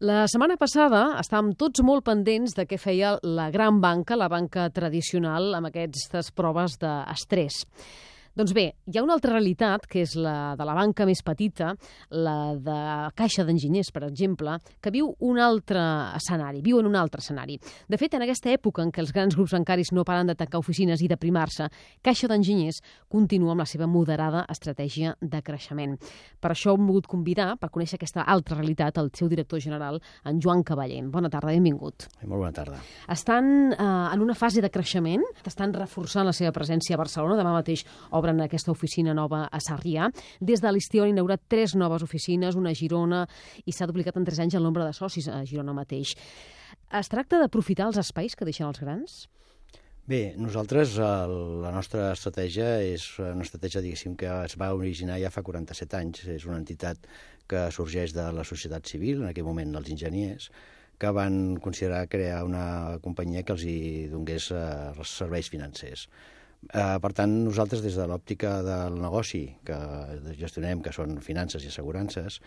La setmana passada estàvem tots molt pendents de què feia la gran banca, la banca tradicional, amb aquestes proves d'estrès. Doncs bé, hi ha una altra realitat, que és la de la banca més petita, la de Caixa d'Enginyers, per exemple, que viu un altre escenari, viu en un altre escenari. De fet, en aquesta època en què els grans grups bancaris no paren de tancar oficines i de primar-se, Caixa d'Enginyers continua amb la seva moderada estratègia de creixement. Per això hem volgut convidar, per conèixer aquesta altra realitat, el seu director general, en Joan Cavallent. Bona tarda, benvingut. Molt bona tarda. Estan eh, en una fase de creixement, estan reforçant la seva presència a Barcelona, demà mateix obren aquesta oficina nova a Sarrià. Des de l'estiu han inaugurat tres noves oficines, una a Girona, i s'ha duplicat en tres anys el nombre de socis a Girona mateix. Es tracta d'aprofitar els espais que deixen els grans? Bé, nosaltres, el, la nostra estratègia és una estratègia, diguéssim, que es va originar ja fa 47 anys. És una entitat que sorgeix de la societat civil, en aquell moment dels enginyers, que van considerar crear una companyia que els hi donés eh, serveis financers. Eh, per tant, nosaltres, des de l'òptica del negoci que gestionem, que són finances i assegurances,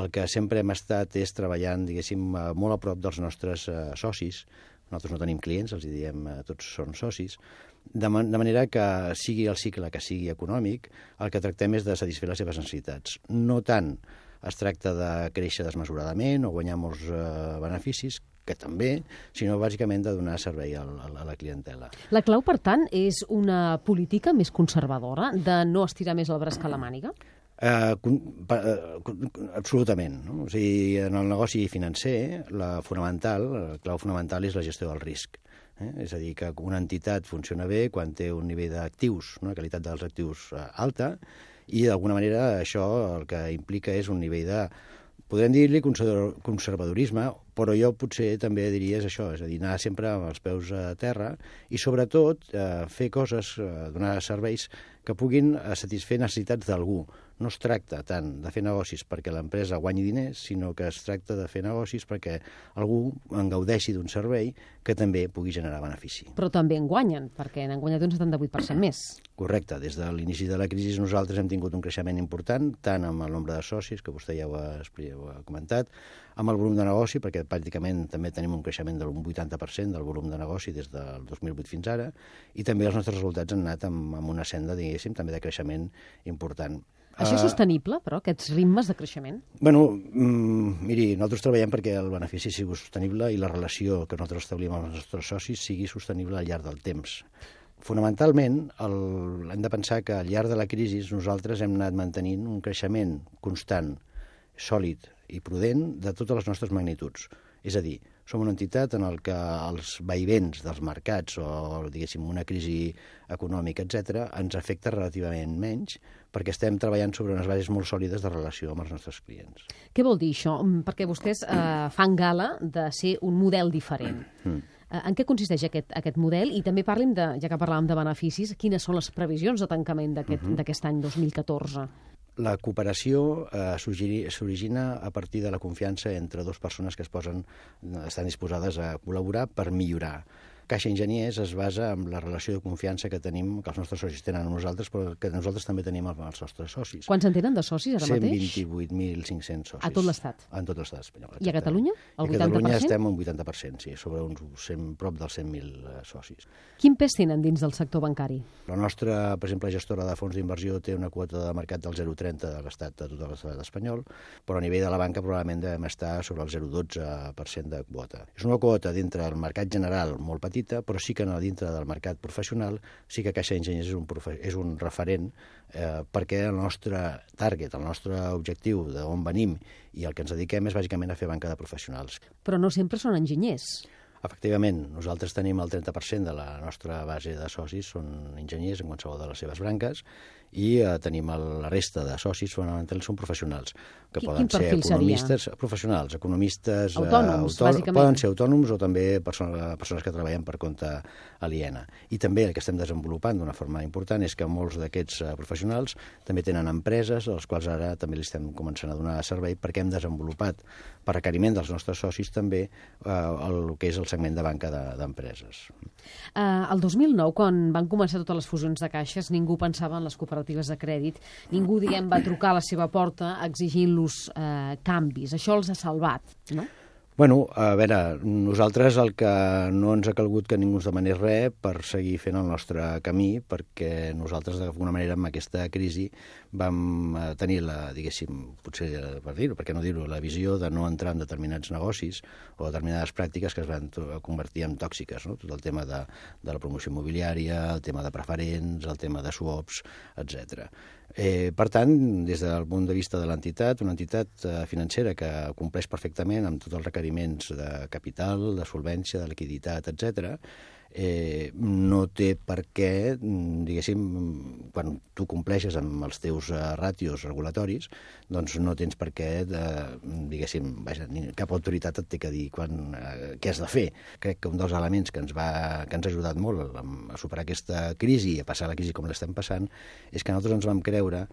el que sempre hem estat és treballant, diguéssim, eh, molt a prop dels nostres eh, socis. Nosaltres no tenim clients, els diem, eh, tots són socis, de, man de manera que sigui el cicle que sigui econòmic, el que tractem és de satisfer les seves necessitats. No tant es tracta de créixer desmesuradament o guanyar molts eh, beneficis, que també, sinó bàsicament de donar servei a, a, a la clientela. La clau, per tant, és una política més conservadora, de no estirar més el braç que la màniga? Uh, uh, absolutament. No? O sigui, en el negoci financer, la fonamental, la clau fonamental és la gestió del risc. Eh? És a dir, que una entitat funciona bé quan té un nivell d'actius, una qualitat dels actius uh, alta, i d'alguna manera això el que implica és un nivell de podrem dir-li conservadorisme, però jo potser també diria és això, és a dir, anar sempre amb els peus a terra i sobretot eh, fer coses, eh, donar serveis que puguin eh, satisfer necessitats d'algú. No es tracta tant de fer negocis perquè l'empresa guanyi diners, sinó que es tracta de fer negocis perquè algú en gaudeixi d'un servei que també pugui generar benefici. Però també en guanyen, perquè n'han guanyat un 78% més. Correcte. Des de l'inici de la crisi nosaltres hem tingut un creixement important, tant amb el nombre de socis, que vostè ja ho ha, ho ha comentat, amb el volum de negoci, perquè pràcticament també tenim un creixement d'un 80% del volum de negoci des del 2008 fins ara, i també els nostres resultats han anat amb, amb una senda, diguéssim, també de creixement important. Això és sostenible, però, aquests ritmes de creixement? Bueno, mm, miri, nosaltres treballem perquè el benefici sigui sostenible i la relació que nosaltres establim amb els nostres socis sigui sostenible al llarg del temps. Fonamentalment, el, hem de pensar que al llarg de la crisi nosaltres hem anat mantenint un creixement constant, sòlid i prudent de totes les nostres magnituds. És a dir, som una entitat en el que els vaivents dels mercats o, diguéssim, una crisi econòmica, etc ens afecta relativament menys perquè estem treballant sobre unes bases molt sòlides de relació amb els nostres clients. Què vol dir això? Mm, perquè vostès eh, fan gala de ser un model diferent. Mm. Eh, en què consisteix aquest, aquest model? I també parlim, de, ja que parlàvem de beneficis, quines són les previsions de tancament d'aquest uh -huh. any 2014? La cooperació eh, s'origina a partir de la confiança entre dues persones que es posen, estan disposades a col·laborar per millorar Caixa Enginyers es basa en la relació de confiança que tenim, que els nostres socis tenen amb nosaltres, però que nosaltres també tenim amb els nostres socis. Quants en tenen de socis ara mateix? 128.500 socis. A tot l'estat? En tot l'estat espanyol. Exacte. I a Catalunya? El 80%? I a Catalunya estem un 80%, sí, sobre uns 100, prop dels 100.000 eh, socis. Quin pes tenen dins del sector bancari? La nostra, per exemple, gestora de fons d'inversió té una quota de mercat del 0,30 de l'estat de tot l'estat espanyol, però a nivell de la banca probablement devem estar sobre el 0,12% de quota. És una quota dintre del mercat general molt petit, petita, però sí que a dintre del mercat professional sí que Caixa d'Enginyers és, un és un referent eh, perquè el nostre target, el nostre objectiu d'on venim i el que ens dediquem és bàsicament a fer banca de professionals. Però no sempre són enginyers. Efectivament, nosaltres tenim el 30% de la nostra base de socis, són enginyers en qualsevol de les seves branques, i eh, tenim el, la resta de socis, fonamentalment són professionals, que Quin, poden quin ser economistes, seria? professionals, economistes... Eh, autònoms, eh, autò Poden ser autònoms o també persones, persones que treballen per compte aliena. I també el que estem desenvolupant d'una forma important és que molts d'aquests eh, professionals també tenen empreses, als quals ara també li estem començant a donar servei perquè hem desenvolupat, per requeriment dels nostres socis, també eh, el que és el segment de banca d'empreses. De, uh, el 2009, quan van començar totes les fusions de caixes, ningú pensava en les cooperatives de crèdit, ningú, diguem, va trucar a la seva porta exigint-los eh, canvis. Això els ha salvat, no? Bueno, a veure, nosaltres el que no ens ha calgut que ningú ens demanés res per seguir fent el nostre camí, perquè nosaltres, d'alguna manera, amb aquesta crisi vam eh, tenir la, diguéssim, potser per dir-ho, perquè no dir-ho, la visió de no entrar en determinats negocis o determinades pràctiques que es van convertir en tòxiques, no? tot el tema de, de la promoció immobiliària, el tema de preferents, el tema de swaps, etc. Eh, per tant, des del punt de vista de l'entitat, una entitat eh, financera que compleix perfectament amb tots els requeriments de capital, de solvència, de liquiditat, etc eh, no té per què, mm, diguéssim, quan tu compleixes amb els teus uh, ràtios regulatoris, doncs no tens per què, de, diguéssim, vaja, cap autoritat et té que dir quan, uh, què has de fer. Crec que un dels elements que ens, va, que ens ha ajudat molt a, a superar aquesta crisi i a passar la crisi com l'estem passant és que nosaltres ens vam creure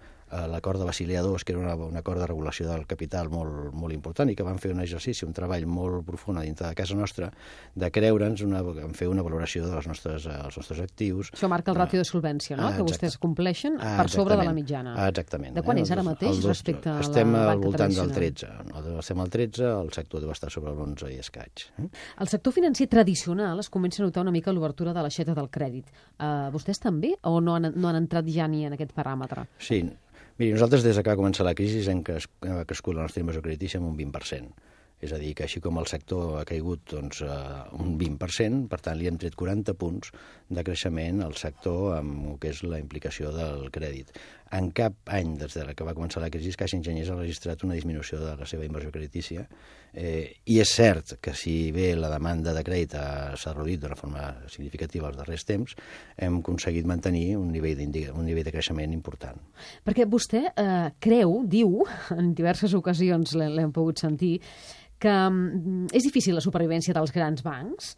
l'acord de Basilea II, que era una, un acord de regulació del capital molt, molt important i que van fer un exercici, un treball molt profund a dintre de casa nostra, de creure'ns, una, en fer una valoració dels nostres, eh, els nostres actius. Això marca el ràtio de solvència, no?, ah, que vostès compleixen ah, per sobre de la mitjana. Ah, exactament. De quan eh? és ara mateix dos, respecte a la Estem al voltant del 13. No, estem al 13, el sector deu estar sobre l'11 i escaig. El sector financer tradicional es comença a notar una mica l'obertura de l'aixeta del crèdit. Uh, vostès també o no han, no han entrat ja ni en aquest paràmetre? Sí, Miri, nosaltres des que va començar la crisi hem crescut la nostra inversió creditícia en un 20%. És a dir, que així com el sector ha caigut doncs, un 20%, per tant li hem tret 40 punts de creixement al sector amb el que és la implicació del crèdit. En cap any des de que va començar la crisi, Caixa Enginyers ha registrat una disminució de la seva inversió creditícia eh, i és cert que si bé la demanda de crèdit s'ha reduït d'una forma significativa els darrers temps, hem aconseguit mantenir un nivell, un nivell de creixement important. Perquè vostè eh, creu, diu, en diverses ocasions l'hem pogut sentir, que mm, és difícil la supervivència dels grans bancs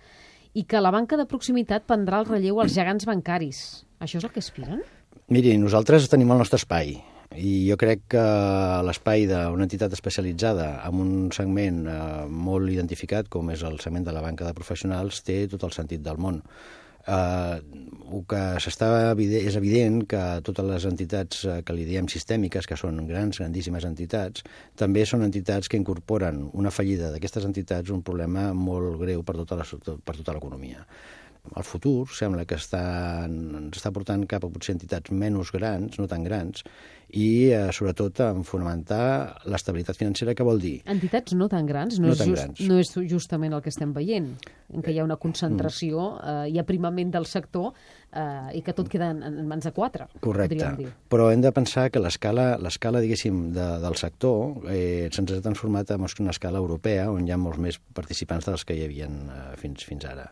i que la banca de proximitat prendrà el relleu als gegants bancaris. Això és el que aspiren? Miri, nosaltres tenim el nostre espai i jo crec que l'espai d'una entitat especialitzada en un segment eh, molt identificat com és el segment de la banca de professionals té tot el sentit del món eh, el que s'està és evident que totes les entitats eh, que li diem sistèmiques, que són grans, grandíssimes entitats, també són entitats que incorporen una fallida d'aquestes entitats un problema molt greu per tota l'economia. El futur sembla que està, ens està portant cap a potser entitats menys grans, no tan grans, i eh, sobretot en fonamentar l'estabilitat financera, que vol dir... Entitats no tan grans, no, no, és, just, grans. no és justament el que estem veient, en què hi ha una concentració, mm. eh, hi ha primament del sector eh, i que tot queda en, en mans de quatre, Correcte. dir. Però hem de pensar que l'escala, l'escala diguéssim, de, del sector eh, se'ns ha transformat en una escala europea, on hi ha molts més participants dels que hi havia eh, fins, fins ara.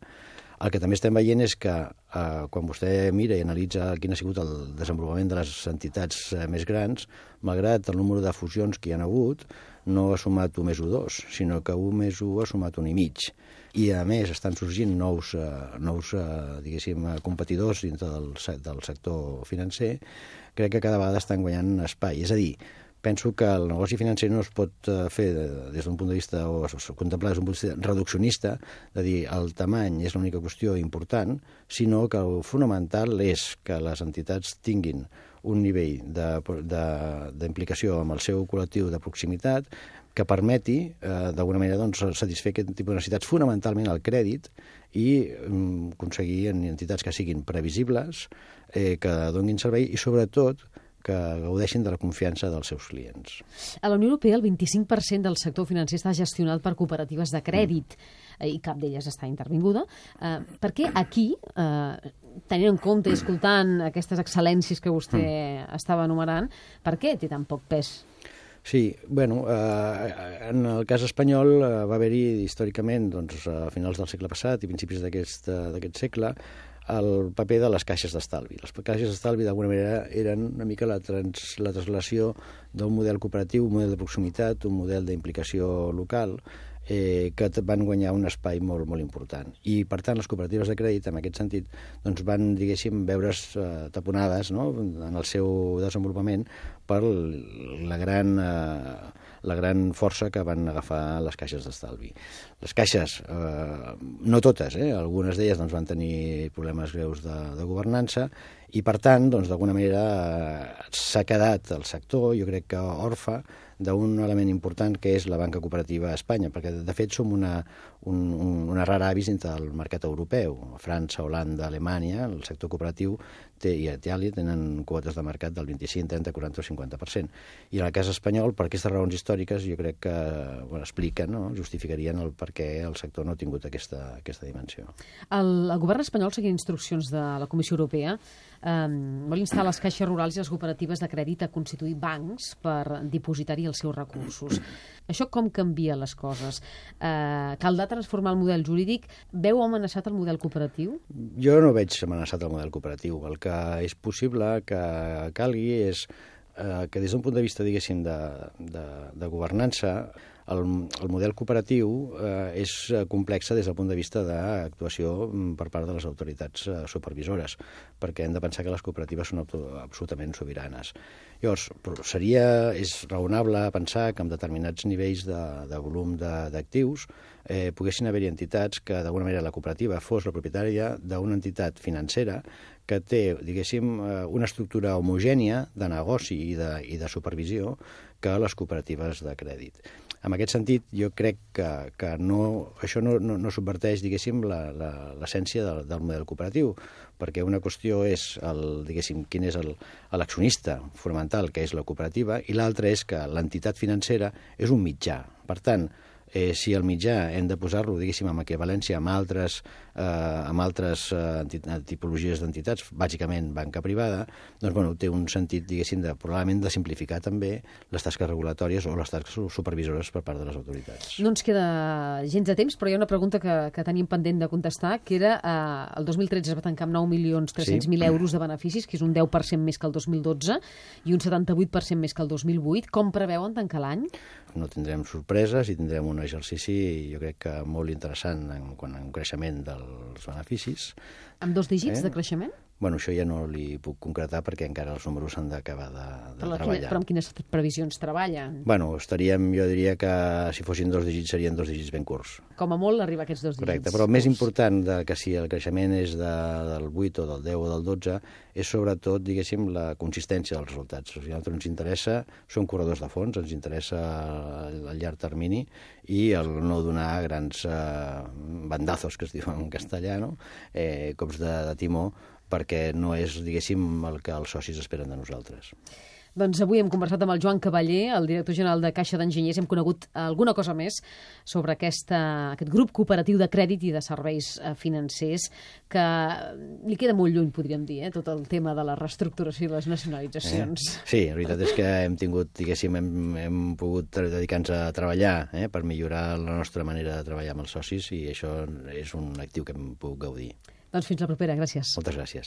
El que també estem veient és que eh, quan vostè mira i analitza quin ha sigut el desenvolupament de les entitats eh, més grans, malgrat el número de fusions que hi ha hagut, no ha sumat 1 més 1 2, sinó que 1 més 1 ha sumat 1 i mig. I, a més, estan sorgint nous, eh, nous eh, diguéssim, competidors dintre del, del sector financer, crec que cada vegada estan guanyant espai. És a dir, penso que el negoci financer no es pot eh, fer des d'un punt de vista o contemplar des d'un punt de vista reduccionista, de dir el tamany és l'única qüestió important, sinó que el fonamental és que les entitats tinguin un nivell d'implicació amb el seu col·lectiu de proximitat que permeti, eh, d'alguna manera, doncs, satisfer aquest tipus de necessitats, fonamentalment el crèdit, i mm, aconseguir en entitats que siguin previsibles, eh, que donin servei i, sobretot, que gaudeixin de la confiança dels seus clients. A la Unió Europea el 25% del sector financer està gestionat per cooperatives de crèdit mm. i cap d'elles està intervinguda. Eh, per què aquí, eh, tenint en compte i escoltant aquestes excel·lències que vostè mm. estava enumerant, per què té tan poc pes? Sí, bueno, eh, en el cas espanyol eh, va haver-hi històricament, doncs, a finals del segle passat i principis d'aquest segle, el paper de les caixes d'estalvi. Les caixes d'estalvi, d'alguna manera, eren una mica la, trans, la translació d'un model cooperatiu, un model de proximitat, un model d'implicació local, eh, que van guanyar un espai molt, molt important. I, per tant, les cooperatives de crèdit, en aquest sentit, doncs van, diguéssim, veure's eh, taponades no? en el seu desenvolupament per la gran... Eh, la gran força que van agafar les caixes d'estalvi. Les caixes, eh, no totes, eh, algunes d'elles doncs, van tenir problemes greus de, de governança i, per tant, doncs, d'alguna manera eh, s'ha quedat el sector, jo crec que orfa, d'un element important que és la banca cooperativa a Espanya, perquè de fet som una, un, un, una rara avis entre el mercat europeu. França, Holanda, Alemanya, el sector cooperatiu té, i Itàlia tenen quotes de mercat del 25, 30, 40 o 50%. I en el cas espanyol, per aquestes raons històriques, jo crec que bueno, expliquen, no? justificarien el per què el sector no ha tingut aquesta, aquesta dimensió. El, el govern espanyol, seguint instruccions de la Comissió Europea, eh, vol instar les caixes rurals i les cooperatives de crèdit a constituir bancs per dipositar-hi els seus recursos. Això com canvia les coses? Eh, caldrà transformar el model jurídic? Veu amenaçat el model cooperatiu? Jo no veig amenaçat el model cooperatiu. El que és possible que calgui és eh, que des d'un punt de vista, diguéssim, de, de, de governança, el, el model cooperatiu eh, és complexa des del punt de vista d'actuació mm, per part de les autoritats eh, supervisores, perquè hem de pensar que les cooperatives són absolutament sobiranes. Llavors, seria, és raonable pensar que amb determinats nivells de, de volum d'actius eh, poguessin haver-hi entitats que d'alguna manera la cooperativa fos la propietària d'una entitat financera que té, diguéssim, eh, una estructura homogènia de negoci i de, i de supervisió que les cooperatives de crèdit. En aquest sentit, jo crec que, que no, això no, no, no subverteix, diguéssim, l'essència del, del model cooperatiu, perquè una qüestió és, el, diguéssim, quin és l'accionista fonamental, que és la cooperativa, i l'altra és que l'entitat financera és un mitjà. Per tant, eh, si el mitjà hem de posar-lo, diguéssim, amb equivalència amb altres, eh, amb altres eh, tipologies d'entitats, bàsicament banca privada, doncs bueno, té un sentit, diguéssim, de, probablement de simplificar també les tasques regulatòries o les tasques supervisores per part de les autoritats. No ens queda gens de temps, però hi ha una pregunta que, que teníem pendent de contestar, que era eh, el 2013 es va tancar amb 9.300.000 sí. euros de beneficis, que és un 10% més que el 2012 i un 78% més que el 2008. Com preveuen tancar l'any? No tindrem sorpreses i tindrem una exercici jo crec que molt interessant en, en, en creixement dels beneficis. Amb dos dígits eh? de creixement? Bueno, això ja no li puc concretar perquè encara els números s'han d'acabar de, de però treballar. Quina, però amb quines previsions treballen? Bueno, estaríem, jo diria que si fossin dos dígits serien dos dígits ben curts. Com a molt arribar a aquests dos dígits. Correcte, però el més important de que si el creixement és de, del 8 o del 10 o del 12 és sobretot, diguéssim, la consistència dels resultats. O sigui, a nosaltres ens interessa, som corredors de fons, ens interessa el llarg termini i el no donar grans eh, bandazos, que es diuen en castellà, no? eh, cops de, de timó, perquè no és, diguéssim, el que els socis esperen de nosaltres. Doncs avui hem conversat amb el Joan Cavaller, el director general de Caixa d'Enginyers. Hem conegut alguna cosa més sobre aquesta, aquest grup cooperatiu de crèdit i de serveis eh, financers que li queda molt lluny, podríem dir, eh, tot el tema de la reestructuració i les nacionalitzacions. Eh? Sí, la veritat és que hem tingut, diguéssim, hem, hem pogut dedicar-nos a treballar eh, per millorar la nostra manera de treballar amb els socis i això és un actiu que hem pogut gaudir. Doncs fins la propera, gràcies. Moltes gràcies.